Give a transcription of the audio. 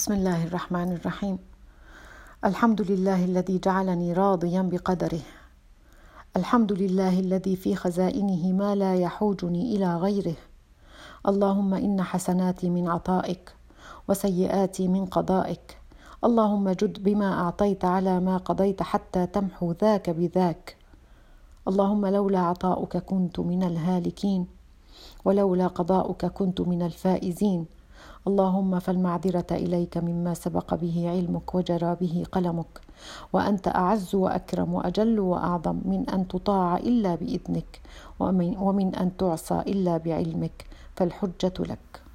بسم الله الرحمن الرحيم الحمد لله الذي جعلني راضيا بقدره الحمد لله الذي في خزائنه ما لا يحوجني إلى غيره اللهم ان حسناتي من عطائك وسيئاتي من قضائك اللهم جد بما اعطيت على ما قضيت حتى تمحو ذاك بذاك اللهم لولا عطاؤك كنت من الهالكين ولولا قضاؤك كنت من الفائزين اللهم فالمعذرة إليك مما سبق به علمك وجرى به قلمك وأنت أعز وأكرم وأجل وأعظم من أن تطاع إلا بإذنك ومن, أن تعصى إلا بعلمك فالحجة لك.